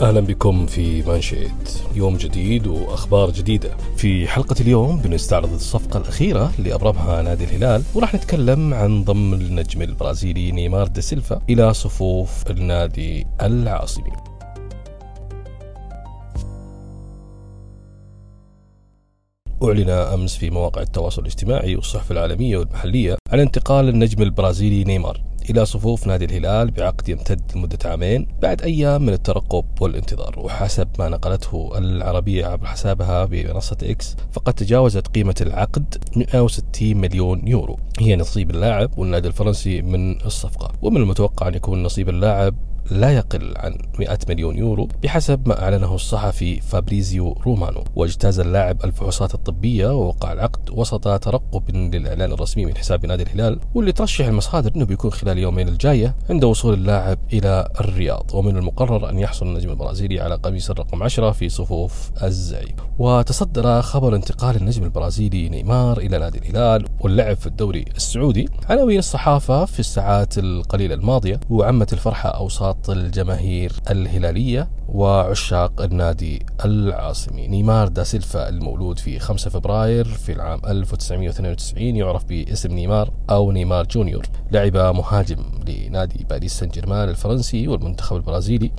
أهلا بكم في مانشيت. يوم جديد وأخبار جديدة. في حلقة اليوم بنستعرض الصفقة الأخيرة اللي ابرمها نادي الهلال وراح نتكلم عن ضم النجم البرازيلي نيمار دا سيلفا إلى صفوف النادي العاصمي. أعلن أمس في مواقع التواصل الاجتماعي والصحف العالمية والمحلية عن انتقال النجم البرازيلي نيمار. إلى صفوف نادي الهلال بعقد يمتد لمدة عامين بعد أيام من الترقب والانتظار. وحسب ما نقلته العربية عبر حسابها بمنصة إكس فقد تجاوزت قيمة العقد 160 مليون يورو. هي نصيب اللاعب والنادي الفرنسي من الصفقة. ومن المتوقع أن يكون نصيب اللاعب لا يقل عن 100 مليون يورو بحسب ما أعلنه الصحفي فابريزيو رومانو. واجتاز اللاعب الفحوصات الطبية ووقع العقد وسط ترقب للإعلان الرسمي من حساب نادي الهلال واللي ترشح المصادر أنه بيكون خلال اليومين الجاية عند وصول اللاعب إلى الرياض. ومن المقرر أن يحصل النجم البرازيلي على قميص الرقم 10 في صفوف الزعيم. وتصدر خبر انتقال النجم البرازيلي نيمار إلى نادي الهلال واللعب في الدوري السعودي عناوين الصحافة في الساعات القليلة الماضية وعمت الفرحة أوساط نشاط الجماهير الهلالية وعشاق النادي العاصمي. نيمار دا سيلفا المولود في 5 فبراير في العام 1992 يعرف باسم نيمار أو نيمار جونيور لعب مهاجم لنادي باريس سان جيرمان الفرنسي والمنتخب البرازيلي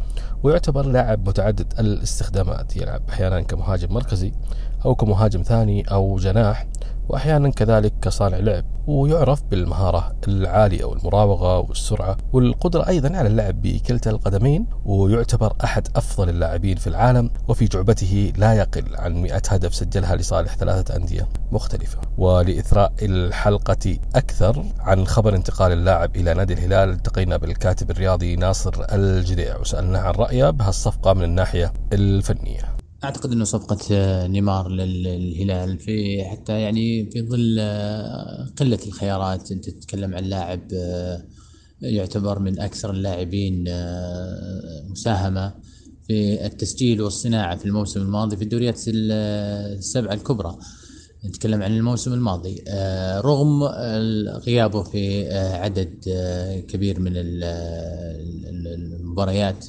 ويعتبر لاعب متعدد الاستخدامات. يلعب أحيانا كمهاجم مركزي أو كمهاجم ثاني أو جناح وأحيانا كذلك كصانع لعب. ويعرف بالمهارة العالية والمراوغة والسرعة والقدرة أيضا على اللعب بكلتا القدمين ويعتبر أحد أفضل اللاعبين في العالم وفي جعبته لا يقل عن 100 هدف سجلها لصالح ثلاثة أندية مختلفة. ولإثراء الحلقة أكثر عن خبر انتقال اللاعب إلى نادي الهلال التقينا بالكاتب الرياضي ناصر الجديع وسألناه عن رأيه بهالصفقة من الناحية الفنية. أعتقد إنه صفقة آه، نيمار للهلال في حتى يعني في ظل آه، قلة الخيارات. أنت تتكلم عن لاعب آه، يعتبر من أكثر اللاعبين مساهمة في التسجيل والصناعة في الموسم الماضي في الدوريات السبعة الكبرى. نتكلم عن الموسم الماضي. رغم غيابه في عدد كبير من المباريات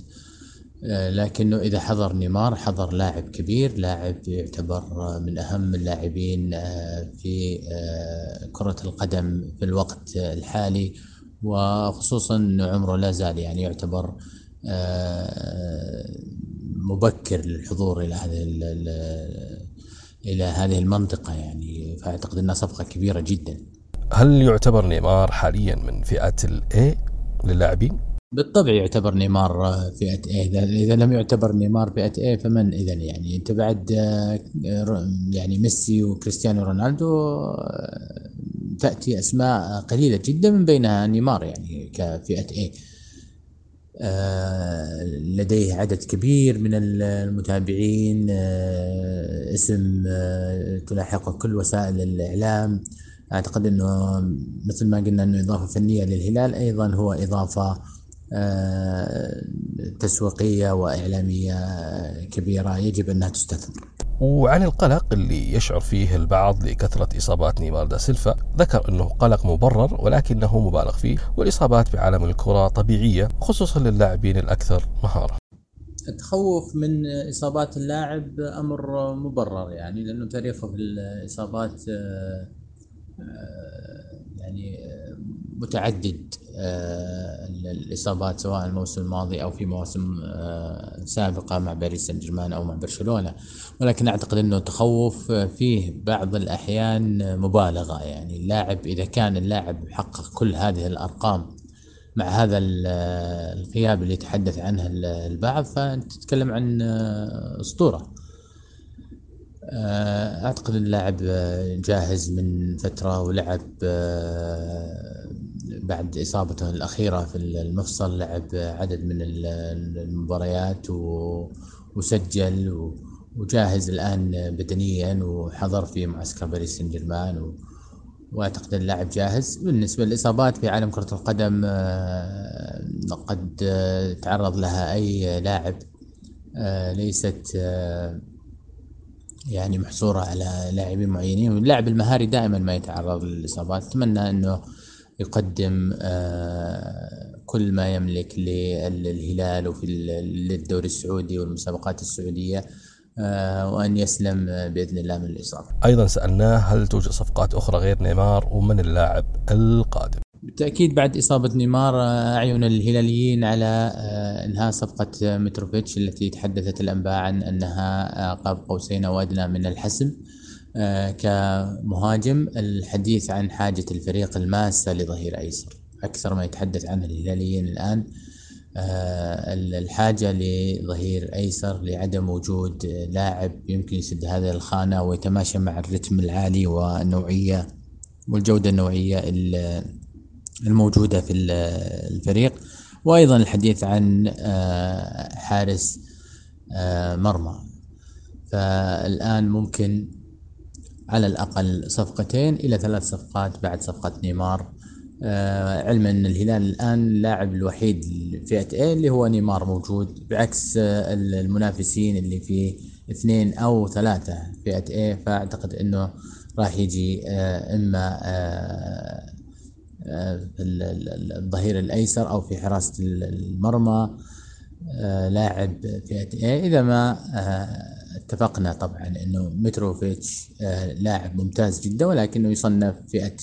لكنه إذا حضر نيمار حضر لاعب كبير لاعب يعتبر من أهم اللاعبين آه، في آه، كرة القدم في الوقت الحالي وخصوصا انه عمره لا زال يعني يعتبر مبكر للحضور إلى هذه إلى هذه المنطقة يعني فأعتقد إنها صفقة كبيرة جدا. هل يعتبر نيمار حاليا من فئه ال A للاعبين؟ بالطبع يعتبر نيمار فئة A. إذا, إذا لم يعتبر نيمار فئة A فمن إذا يعني؟ أنت بعد يعني ميسي وكريستيانو رونالدو تأتي أسماء قليلة جدا من بينها نيمار يعني كفئة A. لديه عدد كبير من المتابعين اسم تلاحقه كل وسائل الإعلام. أعتقد أنه مثل ما قلنا أنه إضافة فنية للهلال أيضا هو إضافة آه، تسويقية وإعلامية كبيرة يجب أنها تستثمر. وعن القلق اللي يشعر فيه البعض لكثرة إصابات نيمار دا سيلفا ذكر أنه قلق مبرر ولكنه مبالغ فيه والإصابات بعالم الكرة طبيعية خصوصا للاعبين الأكثر مهارة التخوف من إصابات اللاعب أمر مبرر يعني لأنه تاريخه في الإصابات آه، آه، يعني متعدد آه، الإصابات سواء الموسم الماضي أو في مواسم آه، سابقة مع باريس سان جيرمان أو مع برشلونة. ولكن أعتقد إنه تخوف فيه بعض الأحيان مبالغة. يعني اللاعب إذا كان اللاعب يحقق كل هذه الأرقام مع هذا الغياب اللي يتحدث عنه البعض فأنت تتكلم عن آه، أسطورة. أعتقد اللاعب جاهز من فترة ولعب بعد إصابته الأخيرة في المفصل لعب عدد من المباريات وسجل وجاهز الآن بدنيا وحضر في معسكر باريس سان جيرمان وأعتقد اللاعب جاهز. بالنسبة للإصابات في عالم كرة القدم آه، قد تعرض لها أي لاعب. آه، ليست آه، يعني محصورة على لاعبين معينين. واللاعب المهاري دائما ما يتعرض للإصابات. أتمنى أنه يقدم آه، كل ما يملك للهلال وفي للدوري السعودي والمسابقات السعودية وأن يسلم بإذن الله من الإصابة أيضا سألناه هل توجد صفقات أخرى غير نيمار ومن اللاعب القادم؟ بالتأكيد بعد إصابة نيمار أعين الهلاليين على إنهاء صفقة متروفيتش التي تحدثت الأنباء عن أنها قاب قوسين أو أدنى من الحسم. آه، كمهاجم الحديث عن حاجة الفريق الماسة لظهير أيسر. أكثر ما يتحدث عنه الهلاليين الآن آه، الحاجة لظهير أيسر لعدم وجود لاعب يمكن يسد هذه الخانة ويتماشى مع الرتم العالي والنوعية والجودة النوعية الموجودة في الفريق. وأيضا الحديث عن آه، حارس مرمى. فالآن ممكن على الأقل صفقتين إلى ثلاث صفقات بعد صفقة نيمار. آه علما أن الهلال الآن اللاعب الوحيد فئة A اللي هو نيمار موجود بعكس آه المنافسين اللي في اثنين أو ثلاثة فئة A فأعتقد أنه راح يجي آه إما آه آه الظهير الأيسر أو في حراسة المرمى لاعب فئة A. إذا ما اتفقنا طبعا إنه متروفيتش آه، لاعب ممتاز جدا ولكنه يصنف فئة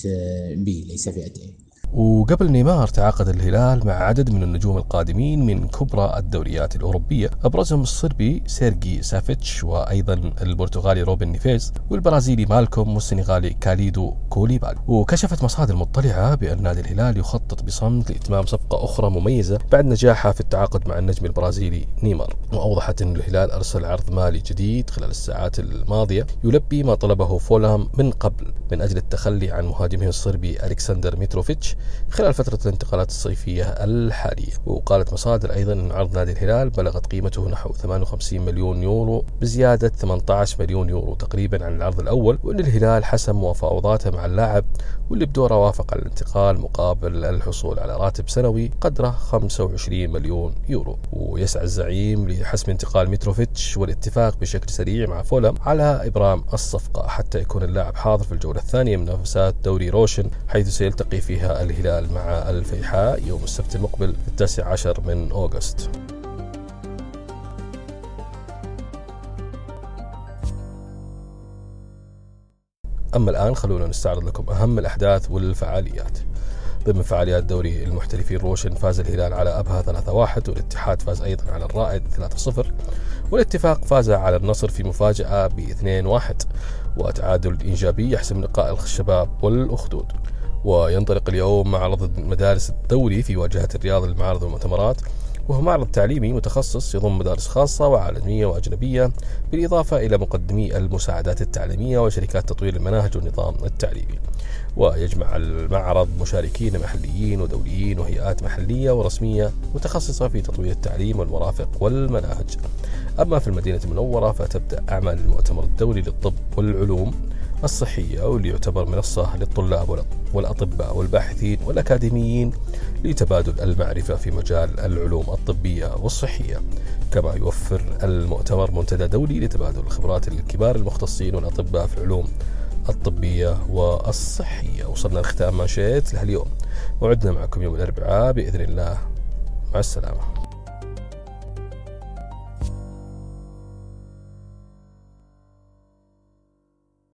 B آه، ليس فئة A وقبل نيمار تعاقد الهلال مع عدد من النجوم القادمين من كبرى الدوريات الأوروبية أبرزهم الصربي سيرجي سافيتش وأيضا البرتغالي روبن نيفيز والبرازيلي مالكوم والسنغالي كاليدو كوليبالي وكشفت مصادر مطلعة بأن نادي الهلال يخطط بصمت لإتمام صفقة أخرى مميزة بعد نجاحها في التعاقد مع النجم البرازيلي نيمار. وأوضحت أن الهلال أرسل عرض مالي جديد خلال الساعات الماضية يلبي ما طلبه فولهام من قبل من أجل التخلي عن مهاجمه الصربي ألكسندر ميتروفيتش خلال فترة الانتقالات الصيفية الحالية. وقالت مصادر أيضا أن عرض نادي الهلال بلغت قيمته نحو 58 مليون يورو بزيادة 18 مليون يورو تقريبا عن العرض الأول وأن الهلال حسم مفاوضاته مع اللاعب واللي بدوره وافق على الانتقال مقابل الحصول على راتب سنوي قدره 25 مليون يورو. ويسعى الزعيم لحسم انتقال متروفيتش والاتفاق بشكل سريع مع فولم على إبرام الصفقة حتى يكون اللاعب حاضر في الجولة الثانية من منافسات دوري روشن حيث سيلتقي فيها الهلال مع الفيحاء يوم السبت المقبل التاسع عشر من August. أما الآن خلونا نستعرض لكم أهم الأحداث والفعاليات. ضمن فعاليات دوري المحترفين روشن فاز الهلال على أبها 3-1 والاتحاد فاز أيضا على الرائد 3-0 والاتفاق فاز على النصر في مفاجأة ب 2-1 وتعادل إيجابي يحسم لقاء الشباب والأخدود. وينطلق اليوم معرض مدارس الدوري في واجهة الرياض للمعارض والمؤتمرات. وهو معرض تعليمي متخصص يضم مدارس خاصة وعالمية وأجنبية بالإضافة إلى مقدمي المساعدات التعليمية وشركات تطوير المناهج والنظام التعليمي. ويجمع المعرض مشاركين محليين ودوليين وهيئات محلية ورسمية متخصصة في تطوير التعليم والمرافق والمناهج. أما في المدينة المنورة فتبدأ أعمال المؤتمر الدولي للطب والعلوم الصحية واللي يعتبر منصة للطلاب والأطباء والباحثين والأكاديميين لتبادل المعرفة في مجال العلوم الطبية والصحية كما يوفر المؤتمر منتدى دولي لتبادل الخبرات للكبار المختصين والأطباء في العلوم الطبية والصحية. وصلنا لختام ما شئت لهاليوم. وعدنا معكم يوم الأربعاء بإذن الله. مع السلامة.